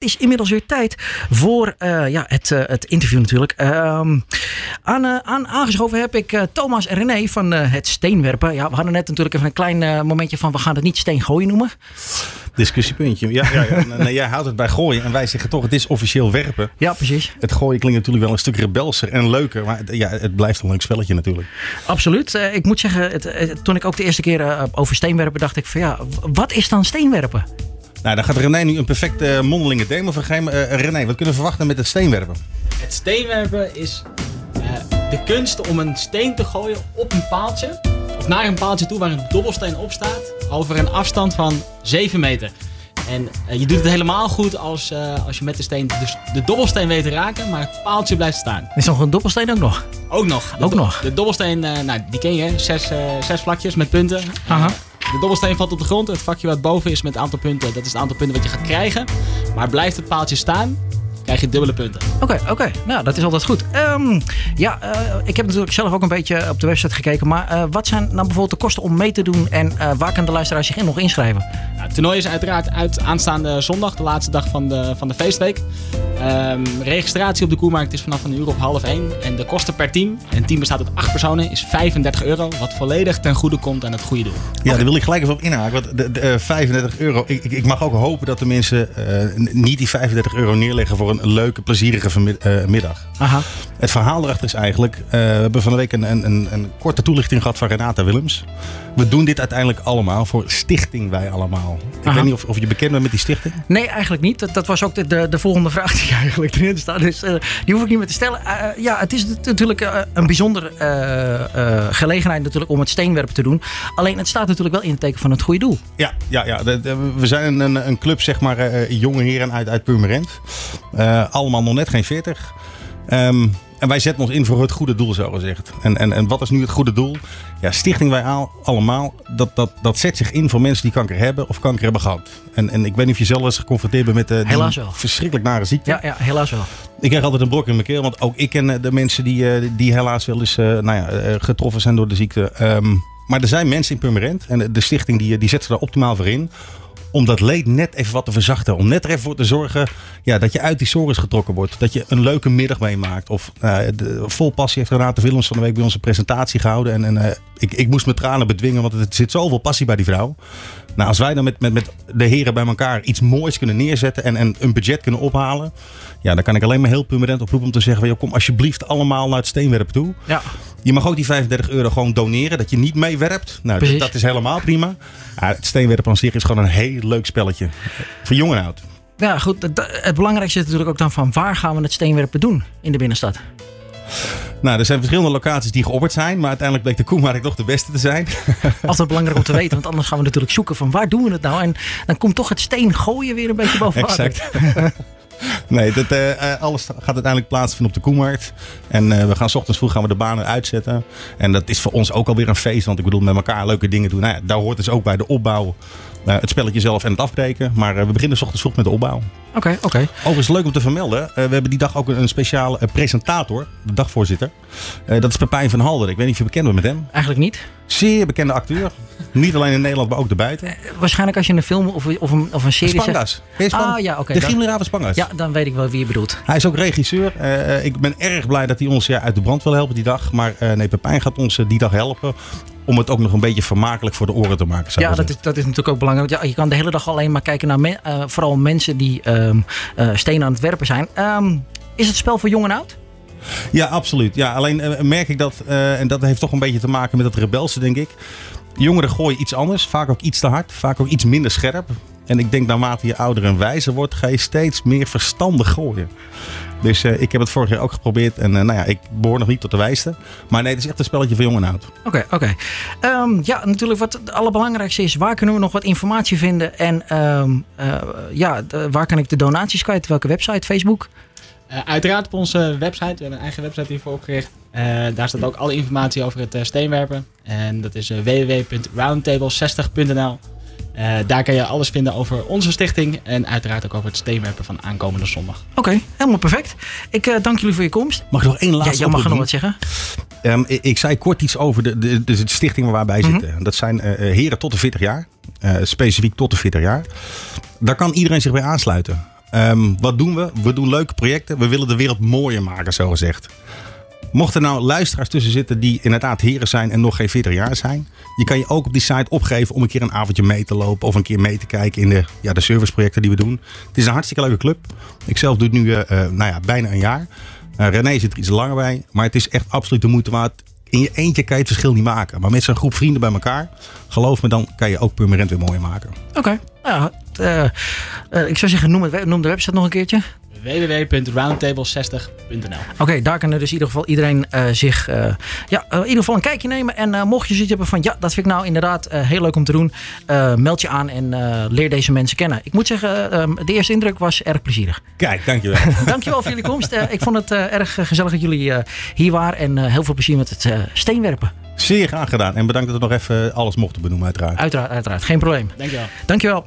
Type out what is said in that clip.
Het is inmiddels weer tijd voor uh, ja, het, uh, het interview natuurlijk. Uh, aan, aan, aangeschoven heb ik Thomas en René van het steenwerpen. Ja, we hadden net natuurlijk even een klein momentje van we gaan het niet steen gooien noemen. Discussiepuntje. Ja, ja, ja. nee, jij houdt het bij gooien en wij zeggen toch het is officieel werpen. Ja, precies. Het gooien klinkt natuurlijk wel een stuk rebelser en leuker. Maar ja, het blijft een leuk spelletje natuurlijk. Absoluut. ik moet zeggen, het, toen ik ook de eerste keer over steenwerpen dacht ik van ja, wat is dan steenwerpen? Nou, daar gaat René nu een perfecte mondelinge demo van geven. Uh, René, wat kunnen we verwachten met het steenwerpen? Het steenwerpen is uh, de kunst om een steen te gooien op een paaltje. Of naar een paaltje toe waar een dobbelsteen op staat. Over een afstand van 7 meter. En uh, je doet het helemaal goed als, als je met de steen dus de dobbelsteen weet te raken, maar het paaltje blijft staan. Is nog een dobbelsteen ook nog? Ook nog. De ook nog. De dobbelsteen, nou, die ken je, zes, zes vlakjes met punten. Aha. De dobbelsteen valt op de grond. Het vakje wat boven is met het aantal punten, dat is het aantal punten wat je gaat krijgen. Maar blijft het paaltje staan, krijg je dubbele punten. Oké, oké. Nou, dat is altijd goed. Um, ja, uh, ik heb natuurlijk zelf ook een beetje op de website gekeken. Maar uh, wat zijn nou bijvoorbeeld de kosten om mee te doen en uh, waar kan de luisteraar zich in nog inschrijven? Nou, het toernooi is uiteraard uit aanstaande zondag, de laatste dag van de, van de feestweek. Um, registratie op de koermarkt is vanaf een uur of half één. En de kosten per team, en een team bestaat uit acht personen, is 35 euro. Wat volledig ten goede komt aan het goede doel. Ja, okay. daar wil ik gelijk even op inhaken. Want de, de 35 euro, ik, ik, mag ook hopen dat de mensen niet die 35 euro neerleggen voor een leuke, plezierige uh, middag. Aha. Het verhaal erachter is eigenlijk, uh, we hebben van de week een, een, een, korte toelichting gehad van Renata Willems. We doen dit uiteindelijk allemaal voor Stichting Wij Allemaal. Ik Aha. weet niet of, of, je bekend bent met die stichting? Nee, eigenlijk niet. Dat, dat was ook de, de, de, volgende vraag die eigenlijk erin staat. Dus uh, die hoef ik niet meer te stellen. ja, het is natuurlijk een bijzondere gelegenheid natuurlijk om het steenwerpen te doen. Alleen het staat natuurlijk wel in het teken van het goede doel. Ja, ja, ja. De, we zijn een, een club, zeg maar, jonge heren uit, uit Purmerend. Allemaal nog net geen 40. Um, en wij zetten ons in voor het goede doel, zo gezegd. En, en, en wat is nu het goede doel? Ja, Stichting Wij Allemaal, dat, dat, dat zet zich in voor mensen die kanker hebben of kanker hebben gehad. En, en ik weet niet of je zelf eens geconfronteerd bent met de helaas wel. verschrikkelijk nare ziekte. Ja, ja, helaas wel. Ik krijg altijd een brok in mijn keel, want ook ik ken de mensen die, die helaas wel eens nou ja, getroffen zijn door de ziekte. Um, maar er zijn mensen in Purmerend en de stichting die, die zet zich daar optimaal voor in om dat leed net even wat te verzachten. Om net er even voor te zorgen ja, dat je uit die sores getrokken wordt. Dat je een leuke middag meemaakt. Of uh, de, vol passie heeft Renate Willems van de week bij onze presentatie gehouden. En, en uh, ik, ik moest mijn tranen bedwingen, want er zit zoveel passie bij die vrouw. Nou, als wij dan met, met, met de heren bij elkaar iets moois kunnen neerzetten en, en een budget kunnen ophalen. Ja, dan kan ik alleen maar heel permanent oproepen om te zeggen: joh, kom alsjeblieft allemaal naar het steenwerpen toe. Ja. Je mag ook die 35 euro gewoon doneren, dat je niet meewerpt. Nou, dat, dat, is helemaal prima. Ja, het steenwerpen aan zich is gewoon een heel leuk spelletje. Voor jong en oud. Ja, goed. Het, belangrijkste is natuurlijk ook dan van waar gaan we het steenwerpen doen in de binnenstad? Nou, er zijn verschillende locaties die geopperd zijn, maar uiteindelijk bleek de Koemarkt toch de beste te zijn. Altijd belangrijk om te weten, want anders gaan we natuurlijk zoeken van waar doen we het nou? En dan komt toch het steen gooien weer een beetje boven water. Exact. Nee, dat, uh, alles gaat uiteindelijk plaatsvinden op de Koemarkt. En uh, we gaan s ochtends vroeg gaan we de banen uitzetten. En dat is voor ons ook alweer een feest. Want ik bedoel, met elkaar leuke dingen doen. Nou ja, daar hoort dus ook bij de opbouw. Uh, het spelletje zelf en het afbreken. Maar we beginnen s ochtends vroeg met de opbouw. Oké, okay, oké. Okay. Overigens leuk om te vermelden. we hebben die dag ook een, een speciale presentator. De dagvoorzitter. dat is Pepijn van Halder. Ik weet niet of je bekend bent met hem. Eigenlijk niet. Zeer bekende acteur. Niet alleen in Nederland, maar ook erbuiten. Uh, waarschijnlijk als je een film of, of, een, of een serie Spangas. zegt... Ah, ja, oké. de Giemleraven Spangas. Ja, dan weet ik wel wie je bedoelt. Hij is ook regisseur. Ik ben erg blij dat hij ons ja, uit de brand wil helpen die dag. Maar nee, Pepijn gaat ons die dag helpen om het ook nog een beetje vermakelijk voor de oren te maken. Ja, dat is, dat is natuurlijk ook belangrijk. Ja, je kan de hele dag alleen maar kijken naar me, uh, vooral mensen die um, uh, stenen aan het werpen zijn. Um, is het spel voor jong en oud? Ja, absoluut. Ja, alleen uh, merk ik dat, en dat heeft toch een beetje te maken met het rebelse, denk ik. Jongeren gooien iets anders, vaak ook iets te hard, vaak ook iets minder scherp. En ik denk naarmate je ouder en wijzer wordt, ga je steeds meer verstandig gooien. Dus uh, ik heb het vorig jaar ook geprobeerd. En uh, nou ja, ik behoor nog niet tot de wijste. Maar nee, het is echt een spelletje voor jong en oud. Oké, okay, oké. Okay. Um, ja, natuurlijk wat het allerbelangrijkste is. Waar kunnen we nog wat informatie vinden? En um, uh, ja, waar kan ik de donaties kwijt? Welke website? Facebook? uiteraard op onze website. We hebben een eigen website hiervoor opgericht. daar staat ook alle informatie over het steenwerpen. En dat is www.roundtable60.nl. Uh, daar kan je alles vinden over onze stichting en uiteraard ook over het steenwerpen van aankomende zondag. Oké, okay, helemaal perfect. Ik uh, dank jullie voor je komst. Mag ik nog één laatste Ja, jij mag nog wat zeggen. Um, ik, ik, zei kort iets over de, de, de, de stichting waar wij mm -hmm. zitten. Dat zijn uh, heren tot de 40 jaar, specifiek tot de 40 jaar. Daar kan iedereen zich bij aansluiten. Ehm, wat doen we? We doen leuke projecten. We willen de wereld mooier maken, zo gezegd. Mochten er nou luisteraars tussen zitten die inderdaad heren zijn en nog geen 40 jaar zijn. Je kan je ook op die site opgeven om een keer een avondje mee te lopen. Of een keer mee te kijken in de, ja, de serviceprojecten die we doen. Het is een hartstikke leuke club. Ik zelf doe het nu uh, nou ja, bijna een jaar. Uh, René zit er iets langer bij. Maar het is echt absoluut de moeite waard. In je eentje kan je het verschil niet maken. Maar met zo'n groep vrienden bij elkaar. Geloof me, dan kan je ook permanent weer mooier maken. Oké. Okay. Ja, ik zou zeggen, noem, noem de website nog een keertje www.roundtable60.nl Oké, okay, daar kan dus in ieder geval iedereen uh, zich uh, ja, uh, in ieder geval een kijkje nemen. En mocht je zoiets hebben van ja, dat vind ik nou inderdaad heel leuk om te doen. meld je aan en leer deze mensen kennen. Ik moet zeggen, um, de eerste indruk was erg plezierig. Kijk, dankjewel. dankjewel voor jullie komst. ik vond het erg gezellig dat jullie hier waren. En heel veel plezier met het steenwerpen. Zeer graag gedaan. En bedankt dat we nog even alles mochten benoemen uiteraard. Uiteraard, uiteraard. Geen probleem. Dankjewel. Dankjewel.